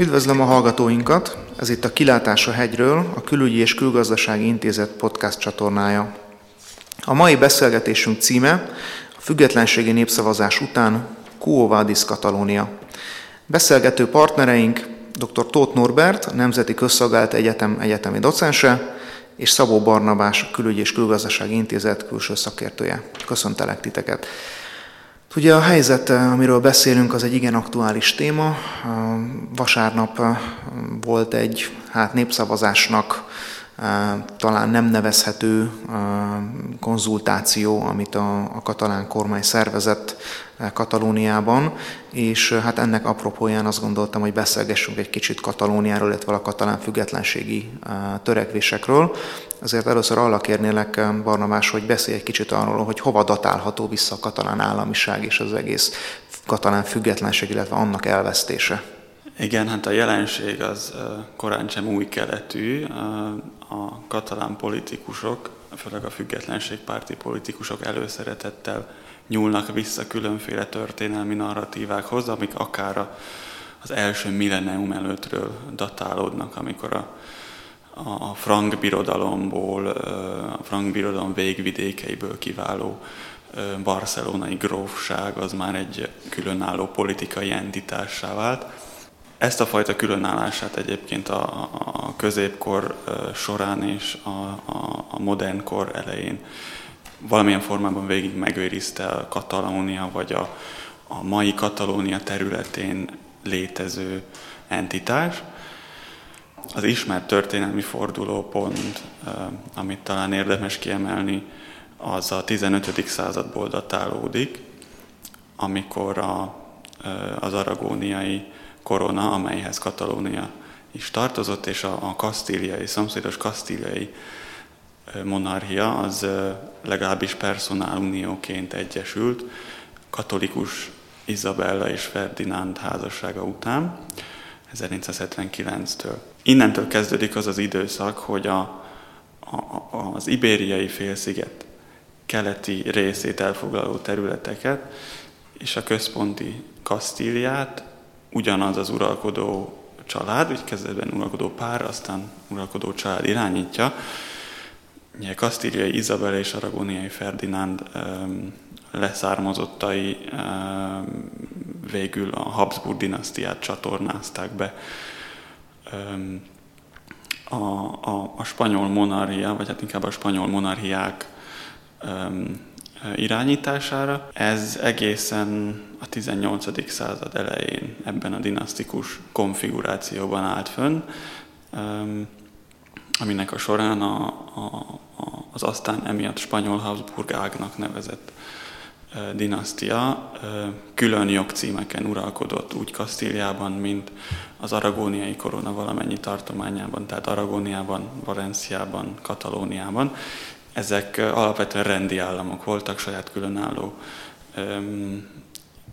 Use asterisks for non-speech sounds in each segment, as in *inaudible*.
Üdvözlöm a hallgatóinkat! Ez itt a Kilátás a hegyről, a Külügyi és Külgazdasági Intézet podcast csatornája. A mai beszélgetésünk címe a függetlenségi népszavazás után Quo Vadis Katalónia. Beszélgető partnereink dr. Tóth Norbert, Nemzeti Közszolgált Egyetem egyetemi docense, és Szabó Barnabás, a Külügyi és Külgazdasági Intézet külső szakértője. Köszöntelek titeket! Ugye a helyzet, amiről beszélünk, az egy igen aktuális téma. Vasárnap volt egy hát népszavazásnak talán nem nevezhető konzultáció, amit a, a katalán kormány szervezett Katalóniában, és hát ennek apropóján azt gondoltam, hogy beszélgessünk egy kicsit Katalóniáról, illetve a katalán függetlenségi törekvésekről. Azért először arra kérnélek, Barnabás, hogy beszélj egy kicsit arról, hogy hova datálható vissza a katalán államiság és az egész katalán függetlenség, illetve annak elvesztése. Igen, hát a jelenség az korán sem új keletű. A katalán politikusok, főleg a függetlenségpárti politikusok előszeretettel nyúlnak vissza különféle történelmi narratívákhoz, amik akár az első millennium előttről datálódnak, amikor a, a frank birodalomból, a frank birodalom végvidékeiből kiváló barcelonai grófság az már egy különálló politikai entitássá vált ezt a fajta különállását egyébként a, a középkor során és a, a, a modern kor elején valamilyen formában végig megőrizte a Katalónia, vagy a, a mai Katalónia területén létező entitás. Az ismert történelmi fordulópont, amit talán érdemes kiemelni, az a 15. századból datálódik, amikor a, az aragóniai korona, amelyhez Katalónia is tartozott, és a, a kasztíliai, szomszédos kasztíliai monarchia az legalábbis unióként egyesült katolikus Izabella és Ferdinánd házassága után, 1979-től. Innentől kezdődik az az időszak, hogy a, a, az ibériai félsziget keleti részét elfoglaló területeket és a központi Kasztíliát ugyanaz az uralkodó család, úgy kezdetben uralkodó pár, aztán uralkodó család irányítja. Ugye Kasztíliai Izabel és Aragóniai Ferdinánd leszármazottai végül a Habsburg dinasztiát csatornázták be. A, a, a spanyol monarchia, vagy hát inkább a spanyol monarchiák irányítására. Ez egészen a 18. század elején ebben a dinasztikus konfigurációban állt fönn, aminek a során a, a, az aztán emiatt spanyol Habsburg ágnak nevezett dinasztia külön jogcímeken uralkodott úgy Kasztíliában, mint az aragóniai korona valamennyi tartományában, tehát Aragóniában, Valenciában, Katalóniában, ezek alapvetően rendi államok voltak, saját különálló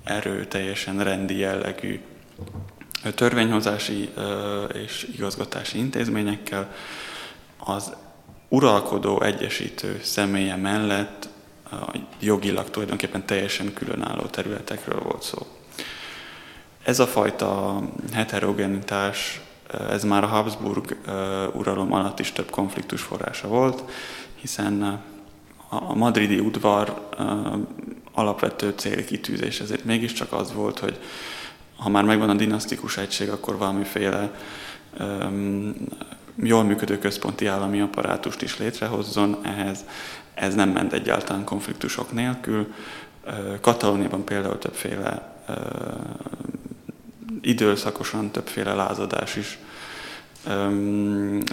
erő, teljesen rendi jellegű törvényhozási és igazgatási intézményekkel. Az uralkodó egyesítő személye mellett jogilag tulajdonképpen teljesen különálló területekről volt szó. Ez a fajta heterogenitás, ez már a Habsburg uralom alatt is több konfliktus forrása volt, hiszen a madridi udvar alapvető célkitűzés ezért mégiscsak az volt, hogy ha már megvan a dinasztikus egység, akkor valamiféle jól működő központi állami apparátust is létrehozzon, ehhez ez nem ment egyáltalán konfliktusok nélkül. Katalóniában például többféle időszakosan többféle lázadás is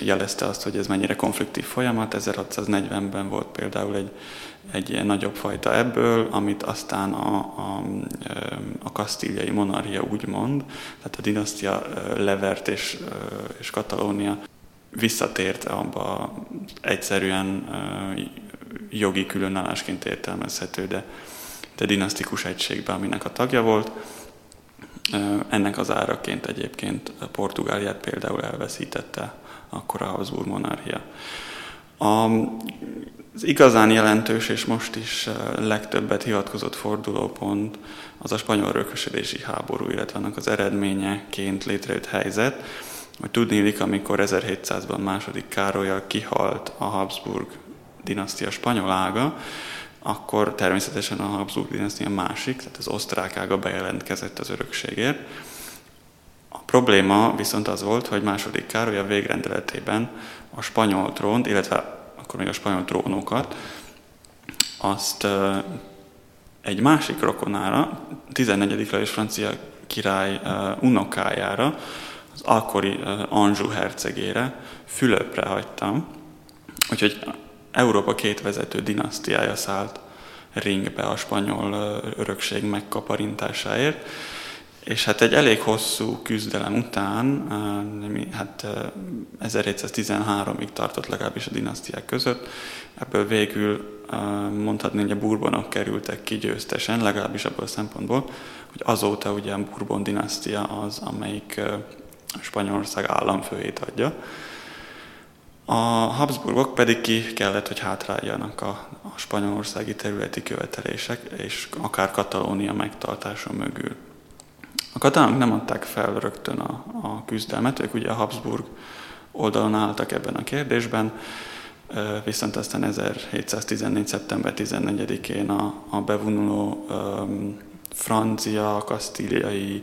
jelezte azt, hogy ez mennyire konfliktív folyamat. 1640-ben volt például egy, egy ilyen nagyobb fajta ebből, amit aztán a, a, a kasztíliai monarchia úgy mond, tehát a dinasztia levert és, és Katalónia visszatért abba egyszerűen jogi különállásként értelmezhető, de, de dinasztikus egységbe, aminek a tagja volt ennek az áraként egyébként Portugáliát például elveszítette akkor a Habsburg monarchia. A Az igazán jelentős és most is legtöbbet hivatkozott fordulópont az a spanyol örökösödési háború, illetve annak az eredményeként létrejött helyzet, hogy tudnélik, amikor 1700-ban második Károlyal kihalt a Habsburg dinasztia spanyol ága, akkor természetesen a Habsburg dinasztia másik, tehát az osztrák ága bejelentkezett az örökségért. A probléma viszont az volt, hogy második Károly a végrendeletében a spanyol trónt, illetve akkor még a spanyol trónokat, azt egy másik rokonára, 14. Lajos francia király unokájára, az akkori Anjou hercegére, Fülöpre hagytam. Úgyhogy Európa két vezető dinasztiája szállt ringbe a spanyol örökség megkaparintásáért. És hát egy elég hosszú küzdelem után, hát 1713-ig tartott legalábbis a dinasztiák között, ebből végül mondhatni, hogy a burbonok kerültek ki győztesen, legalábbis abból a szempontból, hogy azóta ugye a Bourbon dinasztia az, amelyik Spanyolország államfőjét adja. A Habsburgok pedig ki kellett, hogy hátráljanak a, a spanyolországi területi követelések, és akár Katalónia megtartása mögül. A katalánok nem adták fel rögtön a, a küzdelmet, ők ugye a Habsburg oldalon álltak ebben a kérdésben, viszont aztán 1714. szeptember 14-én a, a bevonuló um, francia, kasztíliai,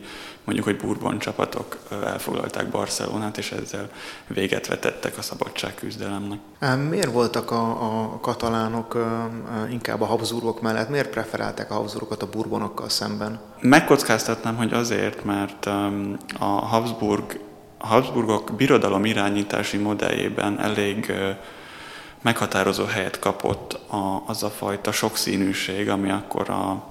mondjuk, hogy Bourbon csapatok elfoglalták Barcelonát, és ezzel véget vetettek a szabadságküzdelemnek. Miért voltak a, a katalánok inkább a Habsburgok mellett? Miért preferálták a Habsburgokat a Bourbonokkal szemben? Megkockáztatnám, hogy azért, mert a Habsburg a Habsburgok birodalom irányítási modelljében elég meghatározó helyet kapott a, az a fajta sokszínűség, ami akkor a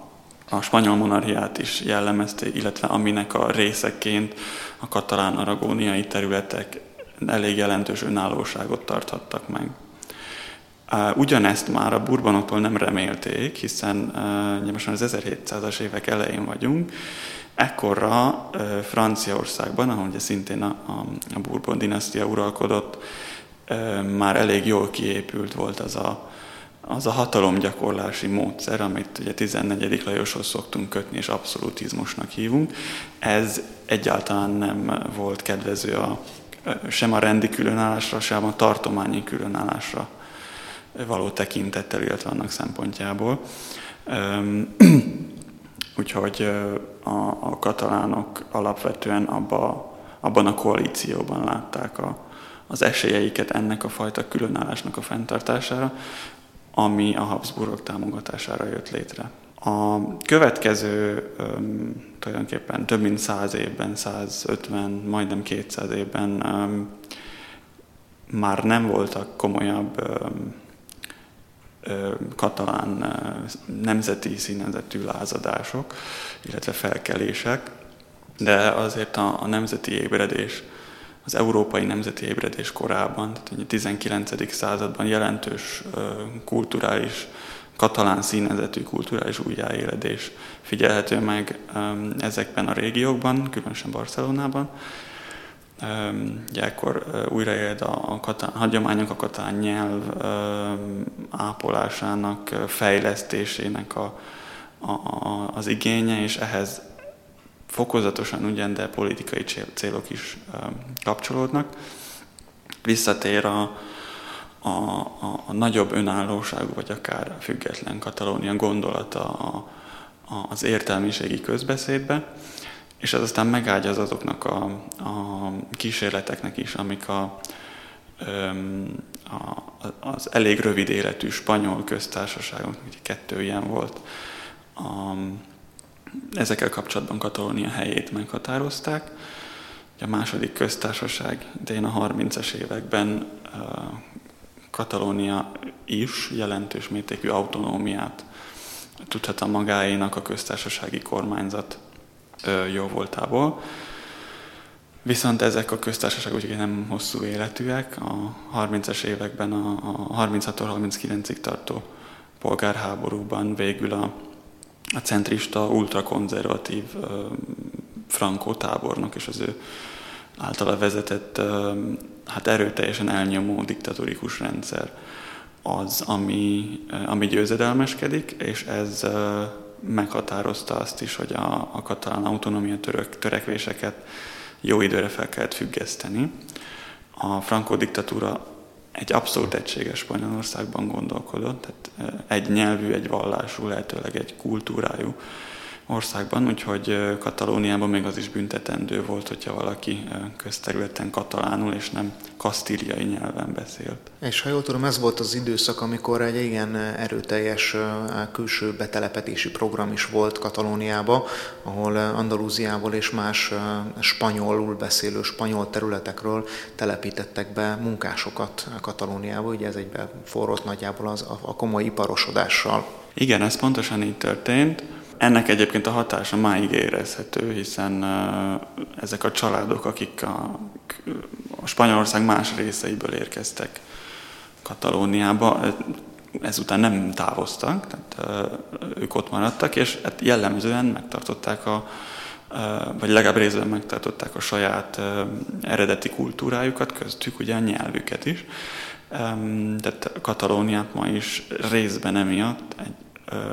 a spanyol monarchiát is jellemezte, illetve aminek a részeként a katalán-aragóniai területek elég jelentős önállóságot tarthattak meg. Ugyanezt már a burbonoktól nem remélték, hiszen most az 1700-as évek elején vagyunk, ekkorra Franciaországban, ahol ugye szintén a, a Bourbon dinasztia uralkodott, már elég jól kiépült volt az a az a hatalomgyakorlási módszer, amit ugye 14. Lajoshoz szoktunk kötni, és abszolutizmusnak hívunk, ez egyáltalán nem volt kedvező a, sem a rendi különállásra, sem a tartományi különállásra való tekintettel, illetve annak szempontjából. *clears throat* Úgyhogy a, a katalánok alapvetően abba, abban a koalícióban látták a, az esélyeiket ennek a fajta különállásnak a fenntartására, ami a Habsburgok támogatására jött létre. A következő tulajdonképpen több mint 100 évben, 150, majdnem 200 évben már nem voltak komolyabb katalán nemzeti színezetű lázadások, illetve felkelések, de azért a, a nemzeti ébredés az európai nemzeti ébredés korában, tehát a 19. században jelentős kulturális, katalán színezetű kulturális újjáéledés figyelhető meg ezekben a régiókban, különösen Barcelonában. Ugye akkor újraéld a, katán, hagyományok, a katán nyelv ápolásának, fejlesztésének a, a, az igénye, és ehhez fokozatosan ugyan, de politikai célok is kapcsolódnak. Visszatér a, a, a, a nagyobb önállóságú, vagy akár független Katalónia gondolata a, a, az értelmiségi közbeszédbe, és ez aztán megágyaz azoknak a, a kísérleteknek is, amik a, a, az elég rövid életű spanyol köztársaságon, ugye kettő ilyen volt, a, Ezekkel kapcsolatban Katalónia helyét meghatározták. A második köztársaság idején a 30-es években Katalónia is jelentős mértékű autonómiát tudhat a magáénak a köztársasági kormányzat jó voltából. Viszont ezek a köztársaságok ugye nem hosszú életűek. A 30-es években a 36-39-ig tartó polgárháborúban végül a a centrista, ultrakonzervatív Franco tábornok és az ő általa vezetett, hát erőteljesen elnyomó diktatórikus rendszer az, ami, ami győzedelmeskedik, és ez meghatározta azt is, hogy a, a katalán autonómia török, törekvéseket jó időre fel kellett függeszteni. A Franco diktatúra egy abszolút egységes Spanyolországban gondolkodott, tehát egy nyelvű, egy vallású, lehetőleg egy kultúrájú országban, úgyhogy Katalóniában még az is büntetendő volt, hogyha valaki közterületen katalánul és nem kasztíliai nyelven beszélt. És ha jól tudom, ez volt az időszak, amikor egy igen erőteljes külső betelepetési program is volt Katalóniába, ahol Andalúziából és más spanyolul beszélő spanyol területekről telepítettek be munkásokat Katalóniába, ugye ez egybe forrott nagyjából az, a komoly iparosodással. Igen, ez pontosan így történt. Ennek egyébként a hatása máig érezhető, hiszen ezek a családok, akik a, a Spanyolország más részeiből érkeztek Katalóniába, ezután nem távoztak, tehát ők ott maradtak, és hát jellemzően megtartották a, vagy legalább részben megtartották a saját eredeti kultúrájukat, köztük ugye a nyelvüket is. Tehát Katalóniát ma is részben emiatt egy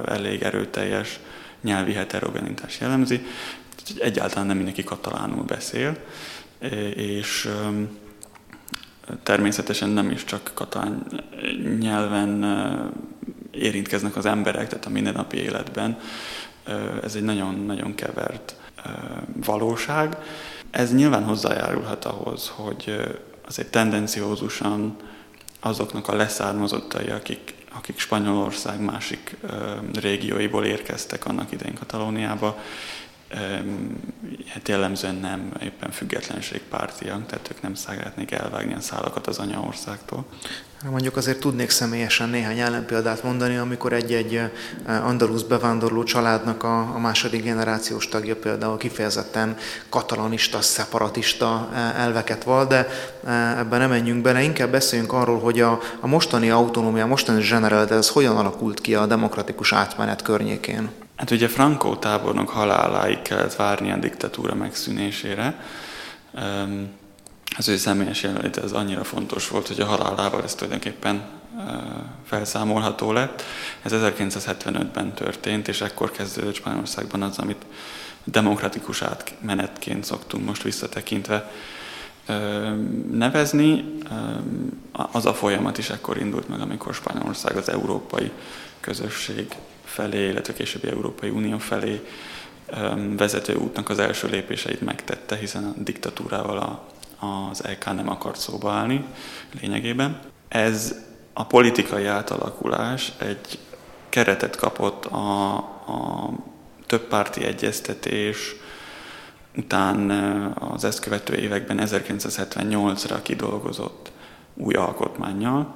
elég erőteljes nyelvi heterogenitás jellemzi, egyáltalán nem mindenki katalánul beszél, és természetesen nem is csak katalán nyelven érintkeznek az emberek, tehát a mindennapi életben. Ez egy nagyon-nagyon kevert valóság. Ez nyilván hozzájárulhat ahhoz, hogy azért tendenciózusan azoknak a leszármazottai, akik akik Spanyolország másik régióiból érkeztek annak idején Katalóniába, hát jellemzően nem éppen függetlenségpártiak, tehát ők nem szeretnék elvágni a szálakat az anyaországtól. Mondjuk azért tudnék személyesen néhány ellenpéldát mondani, amikor egy-egy andalusz bevándorló családnak a, a második generációs tagja például kifejezetten katalanista, szeparatista elveket val, de ebben nem menjünk bele, inkább beszéljünk arról, hogy a, a mostani autonómia, a mostani general, ez hogyan alakult ki a demokratikus átmenet környékén? Hát ugye Franco tábornok haláláig kellett várni a diktatúra megszűnésére. Az ő személyes jelenléte az annyira fontos volt, hogy a halálával ez tulajdonképpen felszámolható lett. Ez 1975-ben történt, és ekkor kezdődött Spanyolországban az, amit demokratikus átmenetként szoktunk most visszatekintve nevezni. Az a folyamat is ekkor indult meg, amikor Spanyolország az európai közösség felé, illetve későbbi Európai Unió felé vezető útnak az első lépéseit megtette, hiszen a diktatúrával a, az EK nem akart szóba állni lényegében. Ez a politikai átalakulás egy keretet kapott a, a többpárti egyeztetés után az ezt követő években 1978-ra kidolgozott új alkotmányjal,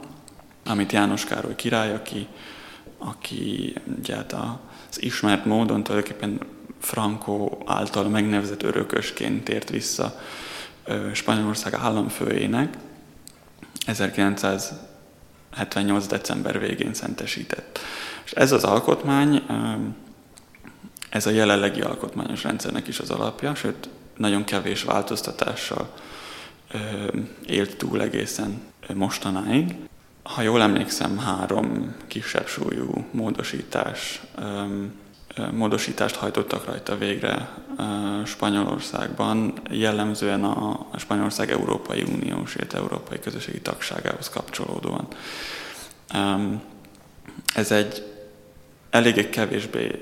amit János Károly király, aki aki ugye hát az ismert módon tulajdonképpen Franco által megnevezett örökösként tért vissza Spanyolország államfőjének 1978. december végén szentesített. És ez az alkotmány, ez a jelenlegi alkotmányos rendszernek is az alapja, sőt, nagyon kevés változtatással élt túl egészen mostanáig ha jól emlékszem, három kisebb súlyú módosítás, módosítást hajtottak rajta végre Spanyolországban, jellemzően a Spanyolország Európai Uniós, illetve Európai Közösségi Tagságához kapcsolódóan. Ez egy eléggé kevésbé,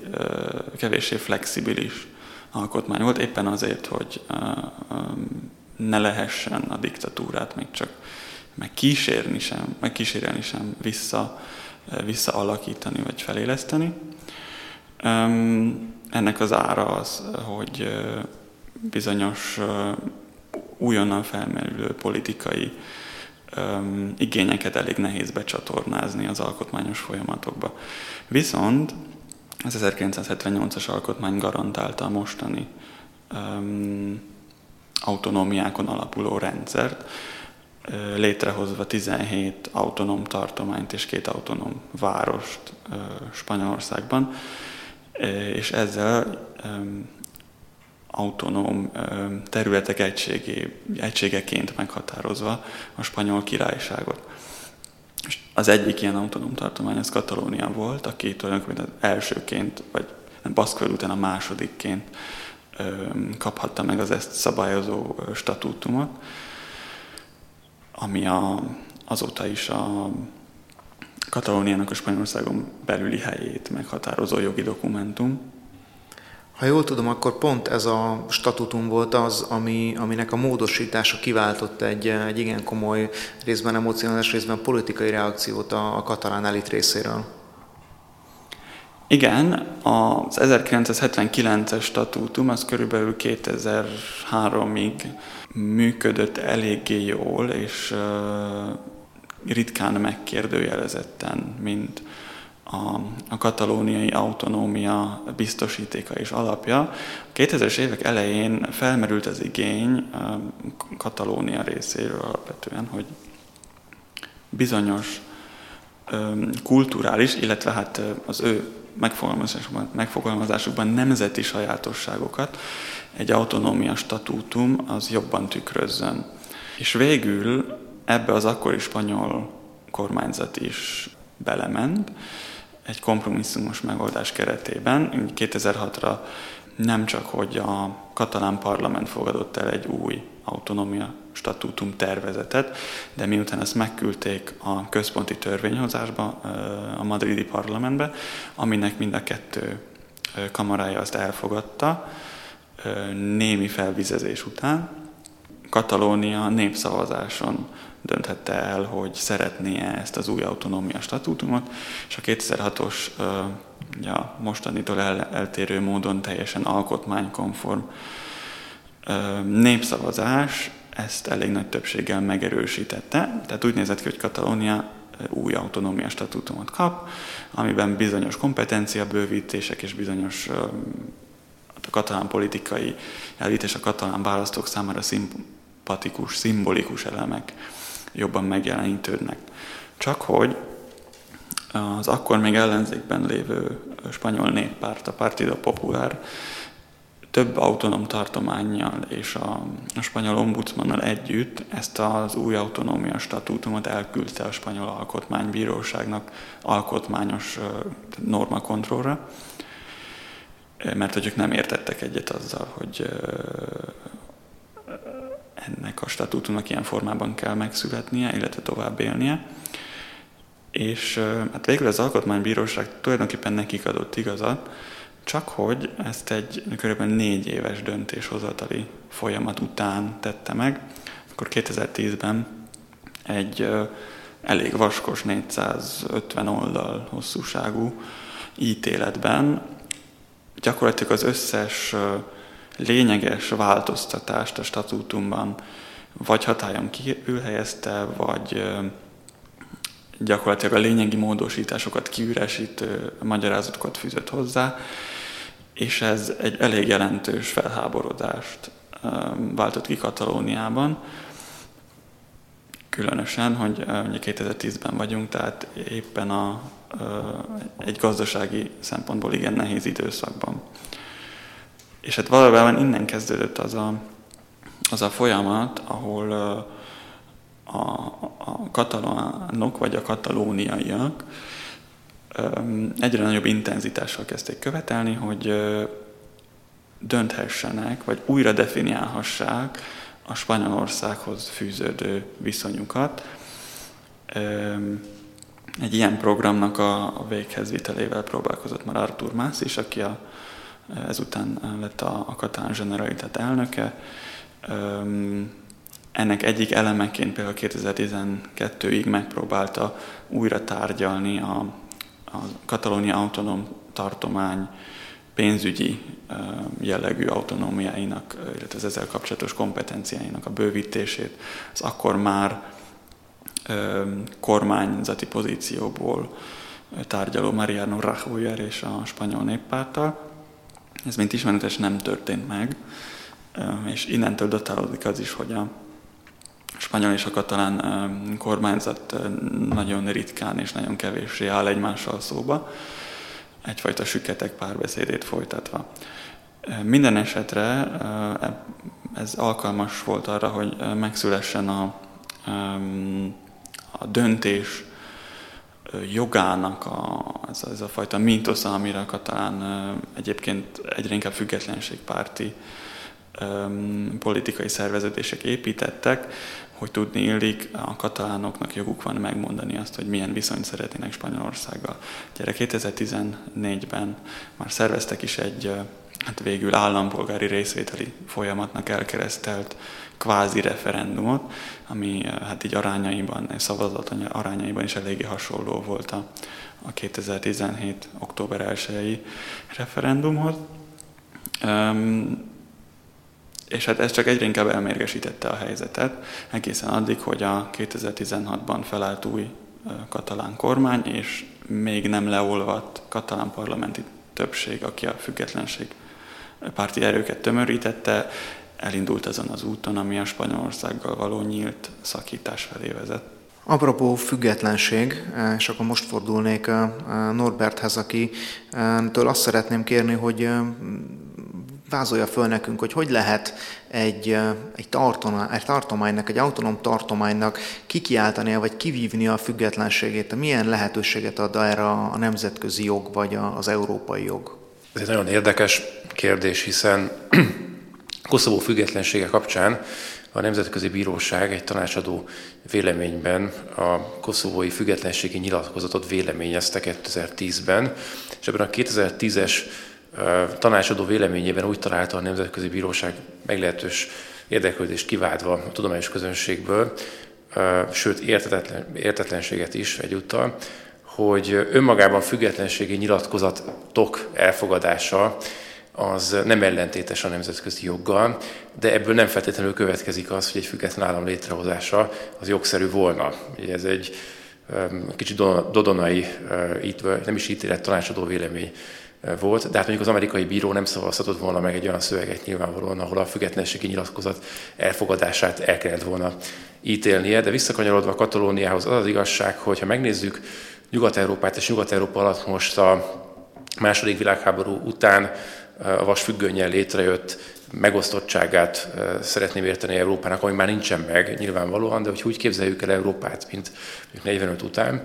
kevéssé flexibilis alkotmány volt, éppen azért, hogy ne lehessen a diktatúrát még csak meg kísérni sem, meg kísérelni sem vissza, visszaalakítani vagy feléleszteni. Ennek az ára az, hogy bizonyos újonnan felmerülő politikai igényeket elég nehéz becsatornázni az alkotmányos folyamatokba. Viszont az 1978-as alkotmány garantálta a mostani um, autonómiákon alapuló rendszert, létrehozva 17 autonóm tartományt és két autonóm várost Spanyolországban, és ezzel autonóm területek egységé, egységeként meghatározva a spanyol királyságot. És Az egyik ilyen autonóm tartomány az Katalónia volt, aki tulajdonképpen az elsőként, vagy Baszkföld után a másodikként kaphatta meg az ezt szabályozó statútumot, ami a, azóta is a Katalóniának a Spanyolországon belüli helyét meghatározó jogi dokumentum. Ha jól tudom, akkor pont ez a statutum volt az, ami, aminek a módosítása kiváltott egy, egy igen komoly részben emocionális, részben politikai reakciót a, a katalán elit részéről. Igen, az 1979-es statútum az körülbelül 2003-ig működött eléggé jól, és ritkán megkérdőjelezetten, mint a, a katalóniai autonómia biztosítéka és alapja. A 2000-es évek elején felmerült az igény Katalónia részéről alapvetően, hogy bizonyos kulturális, illetve hát az ő megfogalmazásukban, megfogalmazásukban nemzeti sajátosságokat egy autonómia statútum az jobban tükrözzön. És végül ebbe az akkori spanyol kormányzat is belement, egy kompromisszumos megoldás keretében. 2006-ra nem csak, hogy a katalán parlament fogadott el egy új autonómia statútum tervezetet, de miután ezt megküldték a központi törvényhozásba, a madridi parlamentbe, aminek mind a kettő kamarája azt elfogadta, némi felvizezés után, Katalónia népszavazáson dönthette el, hogy szeretné ezt az új autonómia statútumot, és a 2006-os ja, mostanitól el, eltérő módon teljesen alkotmánykonform népszavazás ezt elég nagy többséggel megerősítette. Tehát úgy nézett ki, hogy Katalónia új autonómia statútumot kap, amiben bizonyos kompetencia bővítések és bizonyos a katalán politikai elit és a katalán választók számára szimpatikus, szimbolikus elemek jobban megjelenítődnek. Csak hogy az akkor még ellenzékben lévő spanyol néppárt, a Partido Popular több autonóm tartományjal és a, a spanyol ombudsmannal együtt ezt az új autonómia statútumot elküldte a spanyol alkotmánybíróságnak alkotmányos normakontrollra, mert hogy ők nem értettek egyet azzal, hogy ennek a statútumnak ilyen formában kell megszületnie, illetve tovább élnie. És hát végül az Alkotmánybíróság tulajdonképpen nekik adott igazat, csak hogy ezt egy kb. négy éves döntéshozatali folyamat után tette meg, akkor 2010-ben egy elég vaskos 450 oldal hosszúságú ítéletben gyakorlatilag az összes lényeges változtatást a statútumban vagy hatályon kívül helyezte, vagy gyakorlatilag a lényegi módosításokat kiüresítő magyarázatokat fűzött hozzá, és ez egy elég jelentős felháborodást váltott ki Katalóniában. Különösen, hogy ugye 2010-ben vagyunk, tehát éppen a, egy gazdasági szempontból igen nehéz időszakban. És hát valójában innen kezdődött az a, az a folyamat, ahol a, a katalánok vagy a katalóniaiak egyre nagyobb intenzitással kezdték követelni, hogy dönthessenek, vagy újra definiálhassák a Spanyolországhoz fűződő viszonyukat. Egy ilyen programnak a véghez vitelével próbálkozott már Artur Mász is, aki a, ezután lett a, a Katán Generalitat elnöke. Ennek egyik elemeként például 2012-ig megpróbálta újra tárgyalni a, a Katalónia autonóm tartomány pénzügyi jellegű autonómiáinak, illetve az ezzel kapcsolatos kompetenciáinak a bővítését, az akkor már kormányzati pozícióból tárgyaló Mariano Rajoy és a spanyol néppárttal. Ez mint ismeretes nem történt meg, és innentől datálódik az is, hogy a spanyol és a katalán kormányzat nagyon ritkán és nagyon kevéssé áll egymással szóba, egyfajta süketek párbeszédét folytatva. Minden esetre ez alkalmas volt arra, hogy megszülessen a, a döntés jogának a, ez, ez a fajta mintosza, amire a katalán egyébként egyre inkább függetlenségpárti politikai szerveződések építettek, hogy tudni illik, a katalánoknak joguk van megmondani azt, hogy milyen viszonyt szeretnének Spanyolországgal. Gyere 2014-ben már szerveztek is egy hát végül állampolgári részvételi folyamatnak elkeresztelt kvázi referendumot, ami hát így arányaiban, szavazat arányaiban is eléggé hasonló volt a, a 2017. október 1-i referendumhoz. Um, és hát ez csak egyre inkább elmérgesítette a helyzetet, egészen addig, hogy a 2016-ban felállt új katalán kormány, és még nem leolvadt katalán parlamenti többség, aki a függetlenség párti erőket tömörítette, elindult azon az úton, ami a Spanyolországgal való nyílt szakítás felé vezet. Apropó függetlenség, és akkor most fordulnék Norberthez, akitől azt szeretném kérni, hogy vázolja föl nekünk, hogy hogy lehet egy, egy, tartomány, egy tartománynak, egy autonóm tartománynak kikiáltania, vagy kivívni a függetlenségét, milyen lehetőséget ad erre a nemzetközi jog, vagy az európai jog? Ez egy nagyon érdekes kérdés, hiszen Koszovó függetlensége kapcsán a Nemzetközi Bíróság egy tanácsadó véleményben a koszovói függetlenségi nyilatkozatot véleményezte 2010-ben, és ebben a 2010-es tanácsadó véleményében úgy találta a Nemzetközi Bíróság meglehetős érdeklődést kiváltva a tudományos közönségből, sőt értetlen, értetlenséget is egyúttal, hogy önmagában függetlenségi nyilatkozatok elfogadása az nem ellentétes a nemzetközi joggal, de ebből nem feltétlenül következik az, hogy egy független állam létrehozása az jogszerű volna. Ez egy kicsit dodonai, nem is ítélet, tanácsadó vélemény volt, de hát mondjuk az amerikai bíró nem szavazhatott volna meg egy olyan szöveget nyilvánvalóan, ahol a függetlenségi nyilatkozat elfogadását el kellett volna ítélnie, de visszakanyarodva Katalóniához az az igazság, hogy ha megnézzük Nyugat-Európát és Nyugat-Európa alatt most a második világháború után a vasfüggönnyel létrejött megosztottságát szeretném érteni Európának, ami már nincsen meg nyilvánvalóan, de hogy úgy képzeljük el Európát, mint 45 után,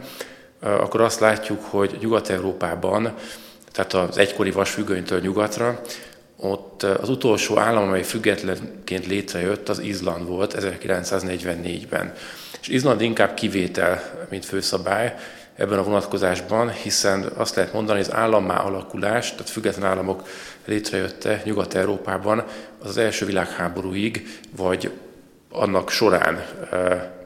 akkor azt látjuk, hogy Nyugat-Európában tehát az egykori vasfüggönytől nyugatra, ott az utolsó állam, amely függetlenként létrejött, az Izland volt 1944-ben. És Izland inkább kivétel, mint főszabály ebben a vonatkozásban, hiszen azt lehet mondani, hogy az állammá alakulás, tehát független államok létrejötte Nyugat-Európában az, első világháborúig, vagy annak során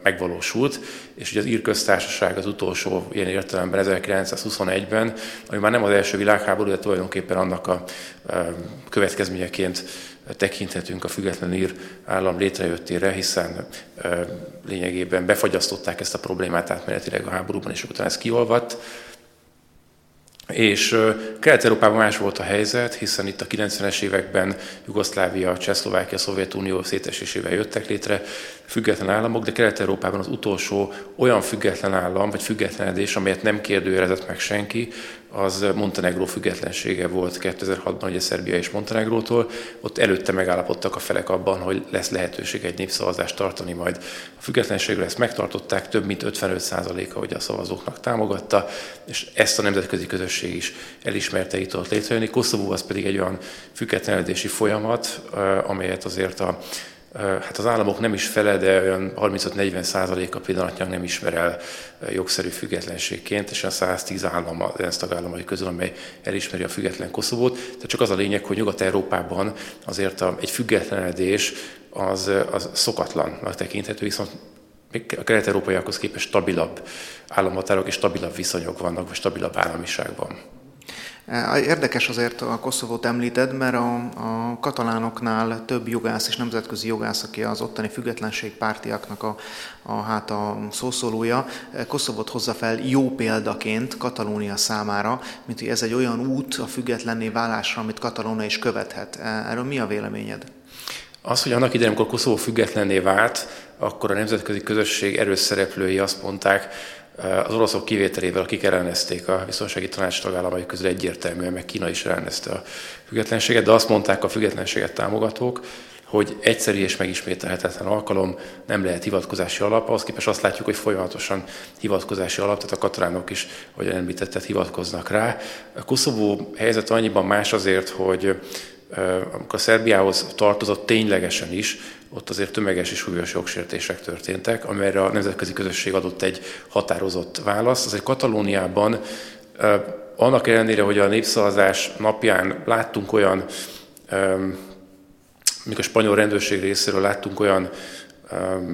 megvalósult, és ugye az ír köztársaság az utolsó ilyen értelemben 1921-ben, ami már nem az első világháború, de tulajdonképpen annak a következményeként tekinthetünk a független ír állam létrejöttére, hiszen lényegében befagyasztották ezt a problémát átmenetileg a háborúban, és utána ez kiolvadt, és Kelet-Európában más volt a helyzet, hiszen itt a 90-es években Jugoszlávia, Csehszlovákia, Szovjetunió szétesésével jöttek létre független államok, de Kelet-Európában az utolsó olyan független állam, vagy függetlenedés, amelyet nem kérdőjelezett meg senki, az Montenegró függetlensége volt 2006-ban, ugye Szerbia és Montenegrótól. Ott előtte megállapodtak a felek abban, hogy lesz lehetőség egy népszavazást tartani majd. A függetlenségre ezt megtartották, több mint 55%-a hogy a szavazóknak támogatta, és ezt a nemzetközi közösség is elismerte itt ott létrejönni. Koszovó az pedig egy olyan függetlenedési folyamat, amelyet azért a hát az államok nem is fele, de olyan 35-40 százaléka pillanatnyilag nem ismer el jogszerű függetlenségként, és a 110 állam az ENSZ tagállamai közül, amely elismeri a független Koszovót. Tehát csak az a lényeg, hogy Nyugat-Európában azért egy függetlenedés az, az szokatlannak tekinthető, viszont a kelet-európaiakhoz képest stabilabb államhatárok és stabilabb viszonyok vannak, vagy stabilabb államiságban. Érdekes azért a Koszovót említed, mert a, a katalánoknál több jogász és nemzetközi jogász, aki az ottani függetlenségpártiaknak a, a, hát a szószólója, Koszovót hozza fel jó példaként Katalónia számára, mint hogy ez egy olyan út a függetlenné válásra, amit Katalónia is követhet. Erről mi a véleményed? Az, hogy annak idején, amikor Koszovó függetlenné vált, akkor a nemzetközi közösség erős szereplői azt mondták, az oroszok kivételével, akik ellenezték a biztonsági tanács tagállamai közül egyértelműen, meg Kína is ellenezte a függetlenséget, de azt mondták a függetlenséget támogatók, hogy egyszerű és megismételhetetlen alkalom, nem lehet hivatkozási alap, ahhoz képest azt látjuk, hogy folyamatosan hivatkozási alap, tehát a katalánok is, ahogy említetted, hivatkoznak rá. A Koszovó helyzet annyiban más azért, hogy amikor Szerbiához tartozott ténylegesen is, ott azért tömeges és súlyos jogsértések történtek, amelyre a nemzetközi közösség adott egy határozott választ. Azért Katalóniában annak ellenére, hogy a népszavazás napján láttunk olyan, mikor a spanyol rendőrség részéről láttunk olyan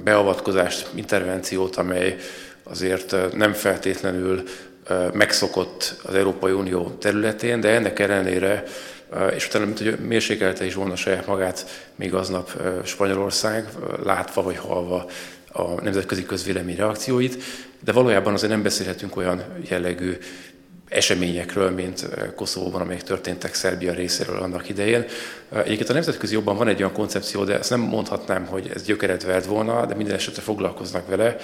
beavatkozást, intervenciót, amely azért nem feltétlenül megszokott az Európai Unió területén, de ennek ellenére és utána, mint hogy mérsékelte is volna saját magát még aznap Spanyolország, látva vagy halva a nemzetközi közvélemény reakcióit, de valójában azért nem beszélhetünk olyan jellegű eseményekről, mint Koszovóban, amelyek történtek Szerbia részéről annak idején. Egyébként a nemzetközi jobban van egy olyan koncepció, de ezt nem mondhatnám, hogy ez gyökeret vert volna, de minden esetre foglalkoznak vele,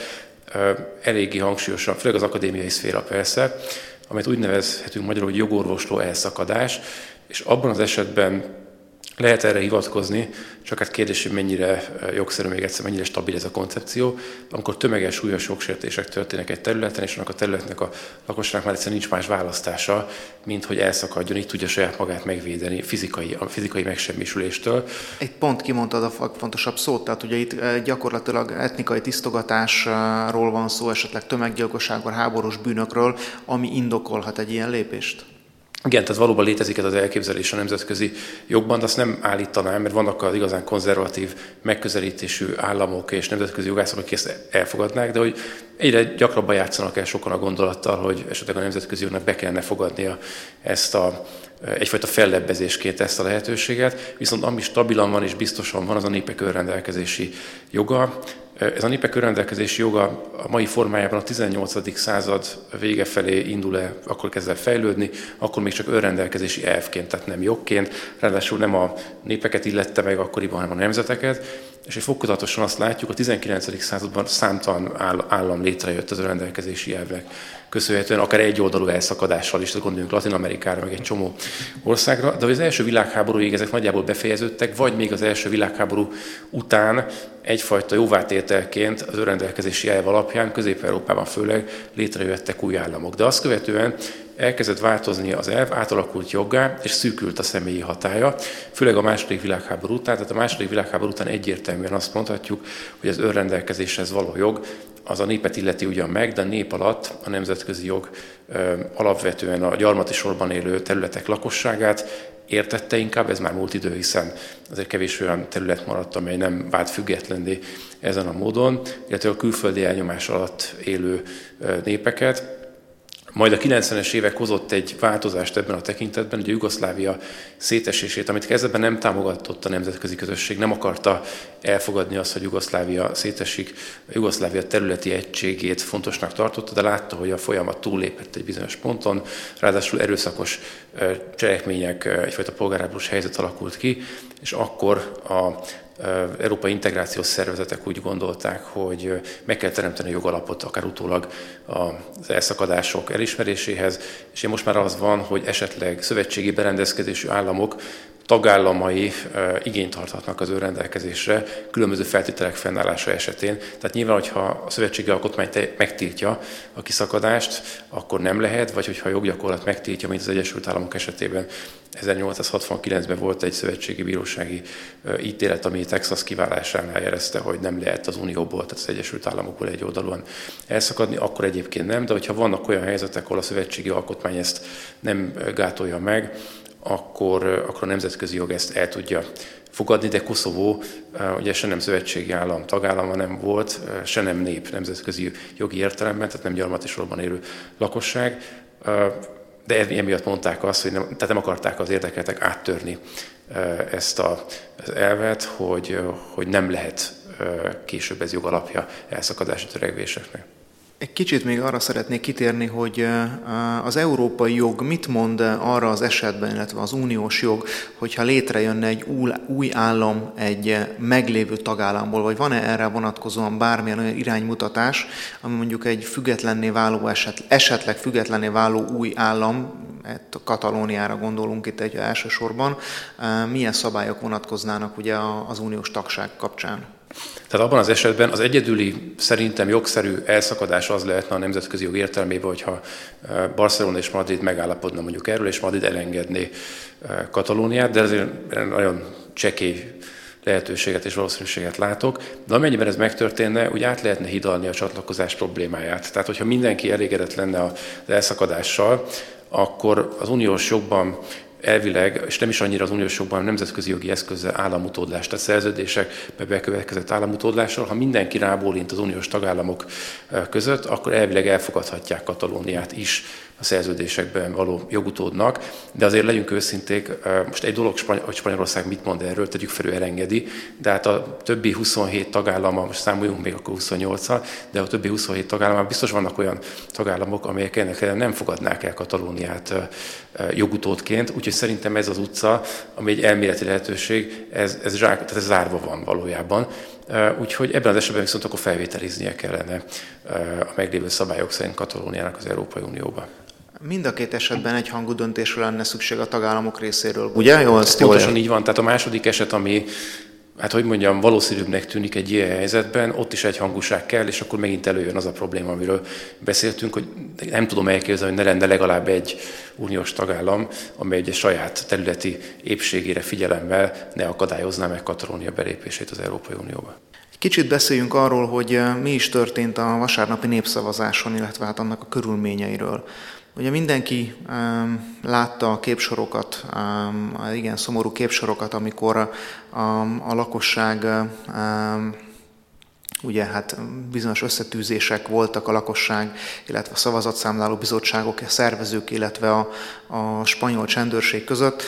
eléggé hangsúlyosan, főleg az akadémiai szféra persze, amit úgy nevezhetünk magyarul, hogy jogorvosló elszakadás, és abban az esetben lehet erre hivatkozni, csak hát kérdés, hogy mennyire jogszerű még egyszer, mennyire stabil ez a koncepció, amikor tömeges súlyos jogsértések történnek egy területen, és annak a területnek a lakosságnak már egyszerűen nincs más választása, mint hogy elszakadjon, így tudja saját magát megvédeni fizikai, a fizikai megsemmisüléstől. Egy pont kimondtad a fontosabb szót, tehát ugye itt gyakorlatilag etnikai tisztogatásról van szó, esetleg tömeggyilkosságról, háborús bűnökről, ami indokolhat egy ilyen lépést? Igen, tehát valóban létezik ez az elképzelés a nemzetközi jogban, de azt nem állítanám, mert vannak az igazán konzervatív megközelítésű államok és nemzetközi jogászok, akik ezt elfogadnák, de hogy egyre gyakrabban játszanak el sokan a gondolattal, hogy esetleg a nemzetközi jognak be kellene fogadnia ezt a egyfajta fellebbezésként ezt a lehetőséget, viszont ami stabilan van és biztosan van, az a népek önrendelkezési joga. Ez a népek önrendelkezési joga a mai formájában a 18. század vége felé indul el, akkor kezd el fejlődni, akkor még csak önrendelkezési elvként, tehát nem jogként, ráadásul nem a népeket illette meg akkoriban, hanem a nemzeteket, és egy fokozatosan azt látjuk, a 19. században számtalan állam létrejött az önrendelkezési elvek köszönhetően akár egy oldalú elszakadással is, gondoljunk Latin Amerikára, meg egy csomó országra, de az első világháborúig ezek nagyjából befejeződtek, vagy még az első világháború után egyfajta jóvátételként az önrendelkezési elv alapján Közép-Európában főleg létrejöttek új államok. De azt követően elkezdett változni az elv, átalakult joggá, és szűkült a személyi hatája, főleg a második világháború után. Tehát a második világháború után egyértelműen azt mondhatjuk, hogy az önrendelkezéshez való jog az a népet illeti ugyan meg, de a nép alatt a nemzetközi jog alapvetően a gyarmati sorban élő területek lakosságát értette inkább, ez már múlt idő, hiszen azért kevés olyan terület maradt, amely nem vált függetlenné ezen a módon, illetve a külföldi elnyomás alatt élő népeket, majd a 90-es évek hozott egy változást ebben a tekintetben, a Jugoszlávia szétesését, amit kezdetben nem támogatott a nemzetközi közösség, nem akarta elfogadni azt, hogy Jugoszlávia szétesik, a Jugoszlávia területi egységét fontosnak tartotta, de látta, hogy a folyamat túllépett egy bizonyos ponton, ráadásul erőszakos cselekmények, egyfajta polgárháborús helyzet alakult ki, és akkor a európai integrációs szervezetek úgy gondolták, hogy meg kell teremteni a jogalapot, akár utólag az elszakadások elismeréséhez, és én most már az van, hogy esetleg szövetségi berendezkedésű államok tagállamai igényt tarthatnak az ő rendelkezésre különböző feltételek fennállása esetén. Tehát nyilván, hogyha a szövetségi alkotmány megtiltja a kiszakadást, akkor nem lehet, vagy hogyha a joggyakorlat megtiltja, mint az Egyesült Államok esetében 1869-ben volt egy szövetségi bírósági ítélet, ami Texas kiválásánál jelezte, hogy nem lehet az Unióból, tehát az Egyesült Államokból egy oldalon elszakadni, akkor egyébként nem, de hogyha vannak olyan helyzetek, ahol a szövetségi alkotmány ezt nem gátolja meg, akkor, akkor a nemzetközi jog ezt el tudja fogadni, de Koszovó ugye se nem szövetségi állam tagállama nem volt, se nem nép nemzetközi jogi értelemben, tehát nem gyarmati sorban élő lakosság, de emiatt mondták azt, hogy nem, tehát nem akarták az érdekeltek áttörni ezt a, az elvet, hogy, hogy nem lehet később ez jogalapja elszakadási törekvéseknek. Egy kicsit még arra szeretnék kitérni, hogy az európai jog mit mond arra az esetben, illetve az uniós jog, hogyha létrejönne egy új állam egy meglévő tagállamból, vagy van-e erre vonatkozóan bármilyen olyan iránymutatás, ami mondjuk egy függetlenné váló eset, esetleg függetlenné váló új állam Katalóniára gondolunk itt egy elsősorban, milyen szabályok vonatkoznának ugye az uniós tagság kapcsán? Tehát abban az esetben az egyedüli, szerintem jogszerű elszakadás az lehetne a nemzetközi jog értelmében, hogyha Barcelona és Madrid megállapodna mondjuk erről, és Madrid elengedné Katalóniát, de ezért nagyon csekély lehetőséget és valószínűséget látok, de amennyiben ez megtörténne, úgy át lehetne hidalni a csatlakozás problémáját. Tehát, hogyha mindenki elégedett lenne az elszakadással, akkor az uniós jogban elvileg, és nem is annyira az uniós jogban, nemzetközi jogi eszközzel államutódlás, tehát szerződésekbe bekövetkezett államutódlással, ha mindenki rábólint az uniós tagállamok között, akkor elvileg elfogadhatják Katalóniát is a szerződésekben való jogutódnak, de azért legyünk őszinték, most egy dolog, hogy Spanyolország mit mond erről, tegyük fel, ő elengedi, de hát a többi 27 tagállama, most számoljunk még akkor 28-al, de a többi 27 tagállamban biztos vannak olyan tagállamok, amelyek ennek nem fogadnák el Katalóniát jogutódként, úgyhogy szerintem ez az utca, ami egy elméleti lehetőség, ez, ez, zsák, tehát ez zárva van valójában. Úgyhogy ebben az esetben viszont akkor felvételiznie kellene a meglévő szabályok szerint Katalóniának az Európai Unióba. Mind a két esetben egy hangú döntésre lenne szükség a tagállamok részéről. Ugye? Jó, ezt Pontosan így van. Tehát a második eset, ami hát hogy mondjam, valószínűbbnek tűnik egy ilyen helyzetben, ott is egy hangúság kell, és akkor megint előjön az a probléma, amiről beszéltünk, hogy nem tudom elképzelni, hogy ne lenne legalább egy uniós tagállam, amely egy saját területi épségére figyelemmel ne akadályozná meg Katalónia belépését az Európai Unióba. Kicsit beszéljünk arról, hogy eh, mi is történt a vasárnapi népszavazáson, illetve hát annak a körülményeiről. Ugye mindenki um, látta a képsorokat, um, igen szomorú képsorokat, amikor a, a, lakosság um, ugye hát bizonyos összetűzések voltak a lakosság, illetve a szavazatszámláló bizottságok, a szervezők, illetve a, a spanyol csendőrség között.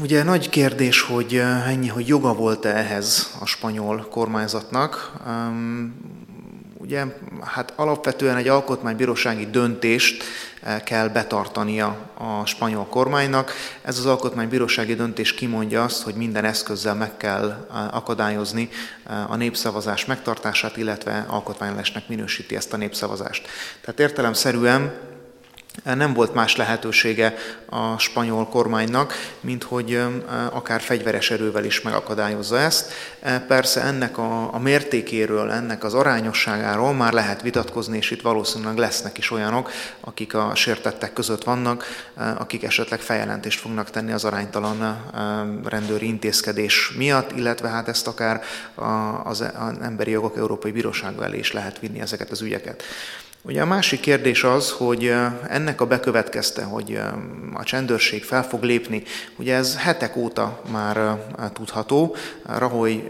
Ugye nagy kérdés, hogy ennyi, hogy joga volt-e ehhez a spanyol kormányzatnak. Ugye, hát alapvetően egy alkotmánybírósági döntést eh, kell betartania a spanyol kormánynak. Ez az alkotmánybírósági döntés kimondja azt, hogy minden eszközzel meg kell eh, akadályozni eh, a népszavazás megtartását, illetve alkotmányosnak minősíti ezt a népszavazást. Tehát értelemszerűen nem volt más lehetősége a spanyol kormánynak, mint hogy akár fegyveres erővel is megakadályozza ezt. Persze ennek a, a mértékéről, ennek az arányosságáról már lehet vitatkozni, és itt valószínűleg lesznek is olyanok, akik a sértettek között vannak, akik esetleg feljelentést fognak tenni az aránytalan rendőri intézkedés miatt, illetve hát ezt akár az, Emberi Jogok Európai Bírósága is lehet vinni ezeket az ügyeket. Ugye a másik kérdés az, hogy ennek a bekövetkezte, hogy a csendőrség fel fog lépni. Ugye ez hetek óta már tudható. Rahoy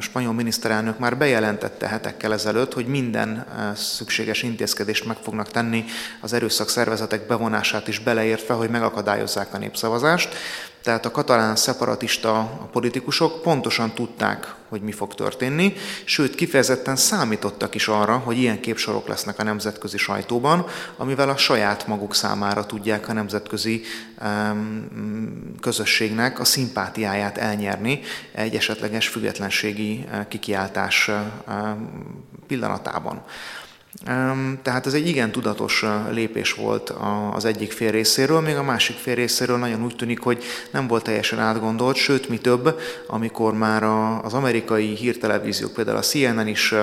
spanyol miniszterelnök már bejelentette hetekkel ezelőtt, hogy minden szükséges intézkedést meg fognak tenni az erőszak szervezetek bevonását is beleértve, hogy megakadályozzák a népszavazást. Tehát a katalán szeparatista politikusok pontosan tudták, hogy mi fog történni, sőt kifejezetten számítottak is arra, hogy ilyen képsorok lesznek a nemzetközi sajtóban, amivel a saját maguk számára tudják a nemzetközi közösségnek a szimpátiáját elnyerni egy esetleges függetlenségi kikiáltás eh, pillanatában. Tehát ez egy igen tudatos lépés volt az egyik fél részéről, még a másik fél részéről nagyon úgy tűnik, hogy nem volt teljesen átgondolt, sőt, mi több, amikor már az amerikai hírtelevíziók, például a CNN is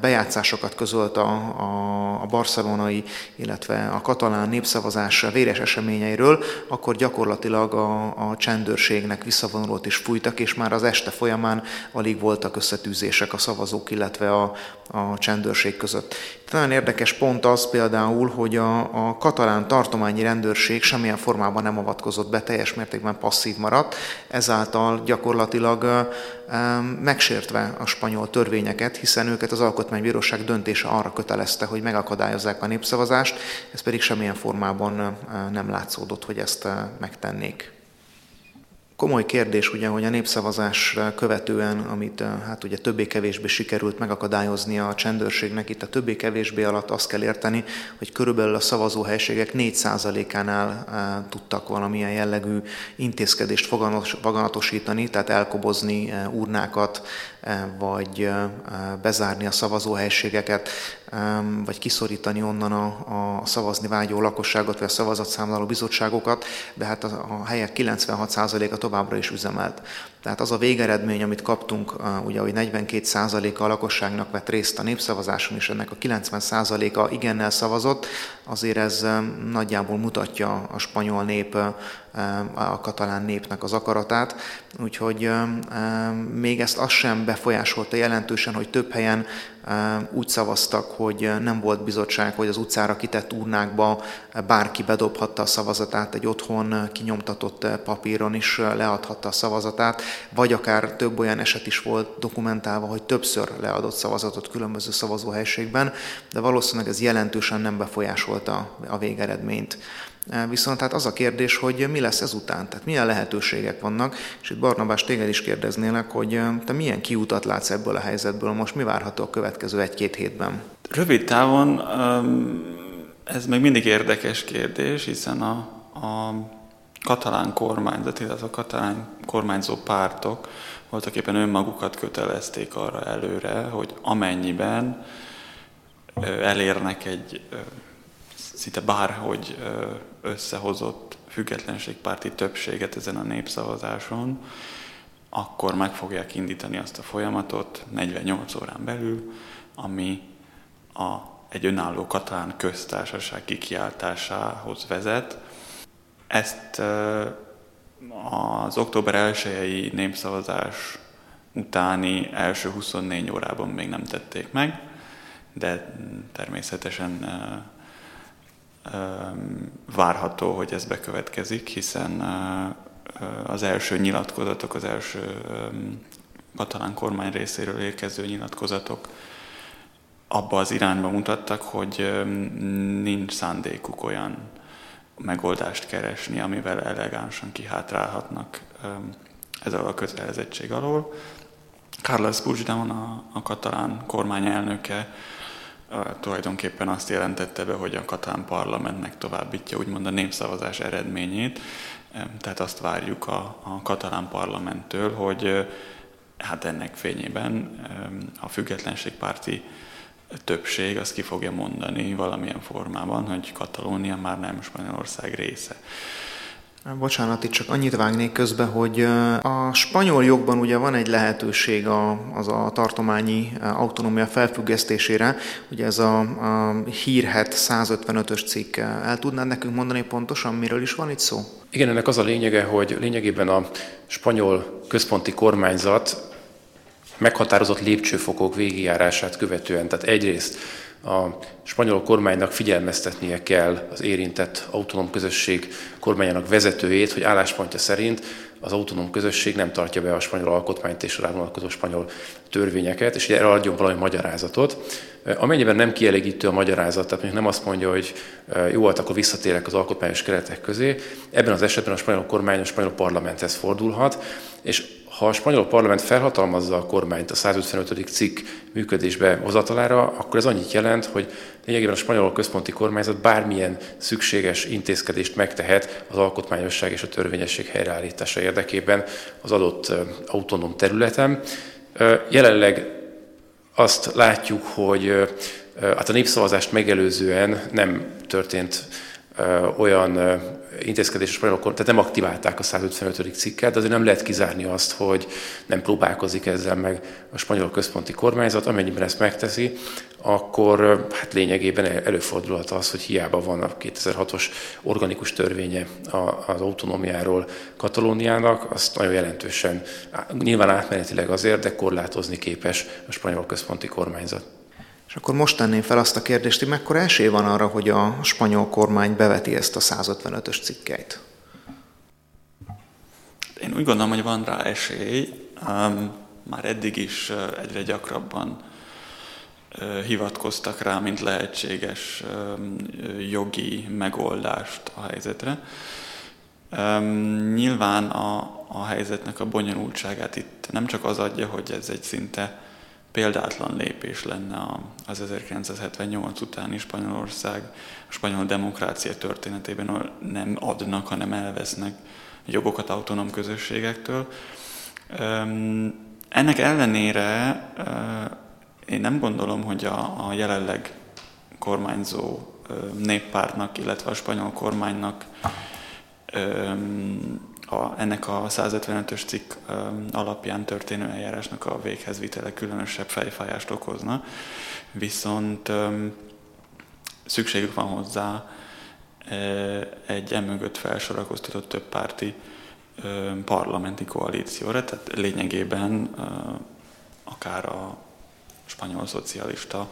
bejátszásokat közölt a, a, a barcelonai, illetve a katalán népszavazás véres eseményeiről, akkor gyakorlatilag a, a csendőrségnek visszavonulót is fújtak, és már az este folyamán alig voltak összetűzések a szavazók, illetve a, a csendőrség között. Itt nagyon érdekes pont az például, hogy a, a katalán tartományi rendőrség semmilyen formában nem avatkozott be, teljes mértékben passzív maradt, ezáltal gyakorlatilag megsértve a spanyol törvényeket, hiszen őket az Alkotmánybíróság döntése arra kötelezte, hogy megakadályozzák a népszavazást, ez pedig semmilyen formában nem látszódott, hogy ezt megtennék. Komoly kérdés ugye, hogy a népszavazás követően, amit hát ugye többé-kevésbé sikerült megakadályozni a csendőrségnek, itt a többé-kevésbé alatt azt kell érteni, hogy körülbelül a szavazóhelységek 4%-ánál tudtak valamilyen jellegű intézkedést foganatosítani, tehát elkobozni urnákat, vagy bezárni a szavazóhelységeket, vagy kiszorítani onnan a, a szavazni vágyó lakosságot, vagy a szavazatszámláló bizottságokat, de hát a, a helyek 96%-a továbbra is üzemelt. Tehát az a végeredmény, amit kaptunk, ugye, hogy 42%-a a lakosságnak vett részt a népszavazáson, és ennek a 90%-a igennel szavazott, azért ez nagyjából mutatja a spanyol nép, a katalán népnek az akaratát. Úgyhogy még ezt az sem befolyásolta jelentősen, hogy több helyen úgy szavaztak, hogy nem volt bizottság, hogy az utcára kitett urnákba bárki bedobhatta a szavazatát, egy otthon kinyomtatott papíron is leadhatta a szavazatát, vagy akár több olyan eset is volt dokumentálva, hogy többször leadott szavazatot különböző szavazóhelységben, de valószínűleg ez jelentősen nem befolyásolta a végeredményt. Viszont hát az a kérdés, hogy mi lesz ezután, tehát milyen lehetőségek vannak, és itt Barnabás téged is kérdeznélek, hogy te milyen kiutat látsz ebből a helyzetből, most mi várható a következő egy-két hétben? Rövid távon ez még mindig érdekes kérdés, hiszen a, a katalán kormányzat, illetve a katalán kormányzó pártok voltak éppen önmagukat kötelezték arra előre, hogy amennyiben elérnek egy szinte bárhogy összehozott függetlenségpárti többséget ezen a népszavazáson, akkor meg fogják indítani azt a folyamatot 48 órán belül, ami a, egy önálló katalán köztársaság kikiáltásához vezet. Ezt az október 1-i népszavazás utáni első 24 órában még nem tették meg, de természetesen várható, hogy ez bekövetkezik, hiszen az első nyilatkozatok, az első katalán kormány részéről érkező nyilatkozatok abba az irányba mutattak, hogy nincs szándékuk olyan megoldást keresni, amivel elegánsan kihátrálhatnak ezzel a kötelezettség alól. Carlos Puigdemont, a, a katalán kormány elnöke tulajdonképpen azt jelentette be, hogy a katán parlamentnek továbbítja úgymond a népszavazás eredményét, tehát azt várjuk a, a katalán parlamenttől, hogy hát ennek fényében a függetlenségpárti többség azt ki fogja mondani valamilyen formában, hogy Katalónia már nem Spanyolország része. Bocsánat, itt csak annyit vágnék közbe, hogy a spanyol jogban ugye van egy lehetőség a, az a tartományi autonómia felfüggesztésére, ugye ez a, a hírhet 155-ös cikk. El tudnád nekünk mondani pontosan, miről is van itt szó? Igen, ennek az a lényege, hogy lényegében a spanyol központi kormányzat meghatározott lépcsőfokok végigjárását követően, tehát egyrészt a spanyol kormánynak figyelmeztetnie kell az érintett autonóm közösség kormányának vezetőjét, hogy álláspontja szerint az autonóm közösség nem tartja be a spanyol alkotmányt és rá vonatkozó spanyol törvényeket, és erre adjon valami magyarázatot. Amennyiben nem kielégítő a magyarázat, tehát nem azt mondja, hogy jó volt, akkor visszatérek az alkotmányos keretek közé, ebben az esetben a spanyol kormány a spanyol parlamenthez fordulhat, és ha a spanyol parlament felhatalmazza a kormányt a 155. cikk működésbe hozatalára, akkor ez annyit jelent, hogy lényegében a spanyol központi kormányzat bármilyen szükséges intézkedést megtehet az alkotmányosság és a törvényesség helyreállítása érdekében az adott autonóm területen. Jelenleg azt látjuk, hogy hát a népszavazást megelőzően nem történt olyan intézkedés a spanyolok, tehát nem aktiválták a 155. cikket, de azért nem lehet kizárni azt, hogy nem próbálkozik ezzel meg a spanyol központi kormányzat. Amennyiben ezt megteszi, akkor hát lényegében előfordulhat az, hogy hiába van a 2006-os organikus törvénye az autonómiáról Katalóniának, azt nagyon jelentősen, nyilván átmenetileg azért, de korlátozni képes a spanyol központi kormányzat. És akkor most tenném fel azt a kérdést, hogy mekkora esély van arra, hogy a spanyol kormány beveti ezt a 155-ös cikkeit? Én úgy gondolom, hogy van rá esély. Már eddig is egyre gyakrabban hivatkoztak rá, mint lehetséges jogi megoldást a helyzetre. Nyilván a, a helyzetnek a bonyolultságát itt nem csak az adja, hogy ez egy szinte példátlan lépés lenne az 1978 utáni Spanyolország, a spanyol demokrácia történetében, ahol nem adnak, hanem elvesznek jogokat autonóm közösségektől. Ennek ellenére én nem gondolom, hogy a, a jelenleg kormányzó néppártnak, illetve a spanyol kormánynak a, ennek a 155-ös cikk alapján történő eljárásnak a véghez vitele különösebb fejfájást okozna, viszont szükségük van hozzá egy emögött felsorakoztatott több párti parlamenti koalícióra, tehát lényegében akár a spanyol szocialista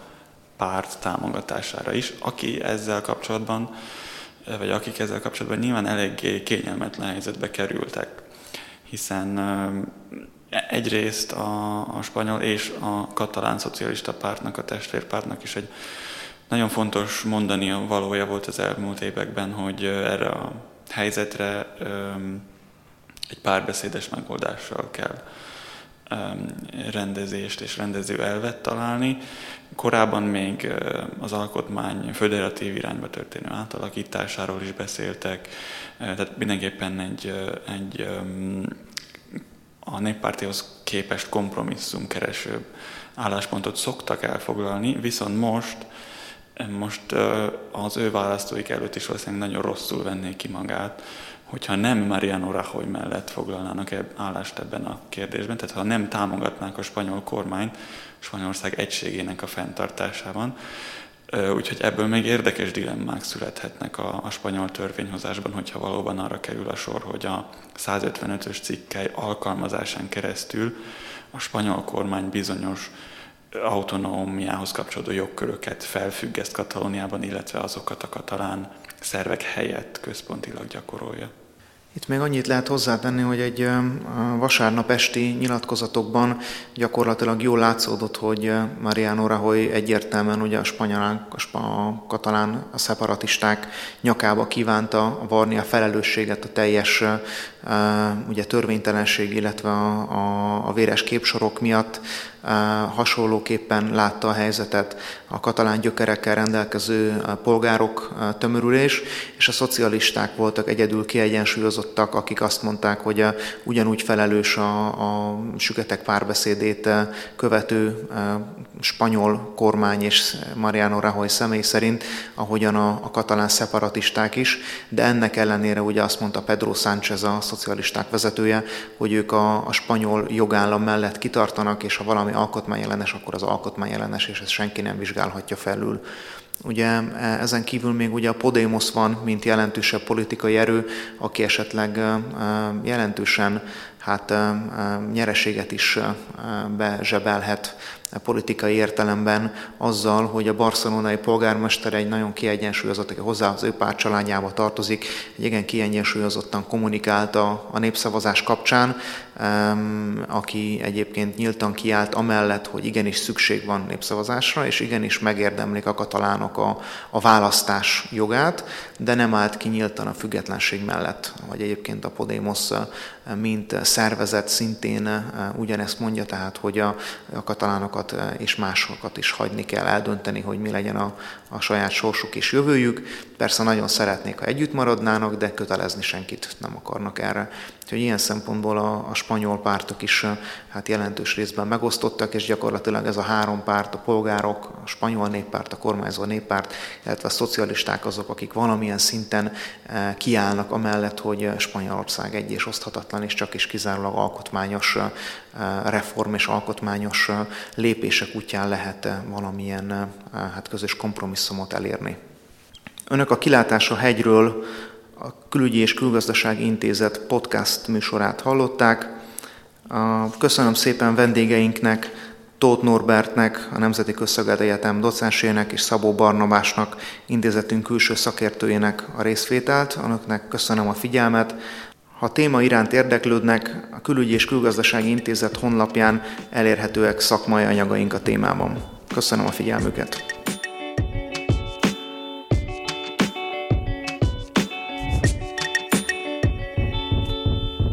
párt támogatására is, aki ezzel kapcsolatban, vagy akik ezzel kapcsolatban nyilván eléggé kényelmetlen helyzetbe kerültek, hiszen egyrészt a, a spanyol és a katalán szocialista pártnak, a testvérpártnak is egy nagyon fontos mondani a valója volt az elmúlt években, hogy erre a helyzetre egy párbeszédes megoldással kell rendezést és rendező elvet találni. Korábban még az alkotmány föderatív irányba történő átalakításáról is beszéltek, tehát mindenképpen egy, egy a néppártihoz képest kompromisszum keresőbb álláspontot szoktak elfoglalni, viszont most most az ő választóik előtt is valószínűleg nagyon rosszul vennék ki magát, hogyha nem Mariano Rajoy mellett foglalnának ebb, állást ebben a kérdésben, tehát ha nem támogatnák a spanyol kormányt Spanyolország egységének a fenntartásában, Úgyhogy ebből még érdekes dilemmák születhetnek a, a spanyol törvényhozásban, hogyha valóban arra kerül a sor, hogy a 155-ös cikkely alkalmazásán keresztül a spanyol kormány bizonyos autonómiához kapcsolódó jogköröket felfüggeszt Katalóniában, illetve azokat a katalán szervek helyett központilag gyakorolja. Itt még annyit lehet hozzátenni, hogy egy vasárnap esti nyilatkozatokban gyakorlatilag jól látszódott, hogy Mariano Rajoy egyértelműen ugye a spanyol, a katalán a szeparatisták nyakába kívánta varni a felelősséget a teljes ugye törvénytelenség, illetve a, a, a véres képsorok miatt hasonlóképpen látta a helyzetet a katalán gyökerekkel rendelkező polgárok tömörülés, és a szocialisták voltak egyedül kiegyensúlyozottak, akik azt mondták, hogy ugyanúgy felelős a, a süketek párbeszédét követő spanyol kormány és Mariano Rajoy személy szerint, ahogyan a, a katalán szeparatisták is, de ennek ellenére ugye azt mondta Pedro Sánchez, a szocialisták vezetője, hogy ők a, a spanyol jogállam mellett kitartanak, és ha valami alkotmányellenes, akkor az alkotmányellenes, és ezt senki nem vizsgálhatja felül. Ugye e, ezen kívül még ugye a Podemos van, mint jelentősebb politikai erő, aki esetleg e, jelentősen hát nyereséget is bezsebelhet politikai értelemben azzal, hogy a barcelonai polgármester egy nagyon kiegyensúlyozott, aki hozzá az ő pártcsaládjába tartozik, egy igen kiegyensúlyozottan kommunikált a, a népszavazás kapcsán, aki egyébként nyíltan kiállt amellett, hogy igenis szükség van népszavazásra, és igenis megérdemlik a katalánok a, a választás jogát, de nem állt ki nyíltan a függetlenség mellett, vagy egyébként a Podemos mint szervezet szintén ugyanezt mondja, tehát hogy a, a katalánokat és másokat is hagyni kell eldönteni, hogy mi legyen a, a saját sorsuk és jövőjük. Persze nagyon szeretnék, ha együtt maradnának, de kötelezni senkit nem akarnak erre. Úgyhogy ilyen szempontból a, a spanyol pártok is hát jelentős részben megosztottak, és gyakorlatilag ez a három párt, a polgárok, a spanyol néppárt, a kormányzó néppárt, illetve a szocialisták azok, akik valamilyen szinten kiállnak amellett, hogy Spanyolország egy és oszthatatlan, és csak is kizárólag alkotmányos reform és alkotmányos lépések útján lehet valamilyen hát közös kompromisszumot elérni. Önök a Kilátás a hegyről a Külügyi és Külgazdasági Intézet podcast műsorát hallották. Köszönöm szépen vendégeinknek, Tóth Norbertnek, a Nemzeti Közszöged Egyetem docensének és Szabó Barnabásnak, intézetünk külső szakértőjének a részvételt. Önöknek köszönöm a figyelmet. Ha a téma iránt érdeklődnek, a Külügyi és Külgazdasági Intézet honlapján elérhetőek szakmai anyagaink a témában. Köszönöm a figyelmüket!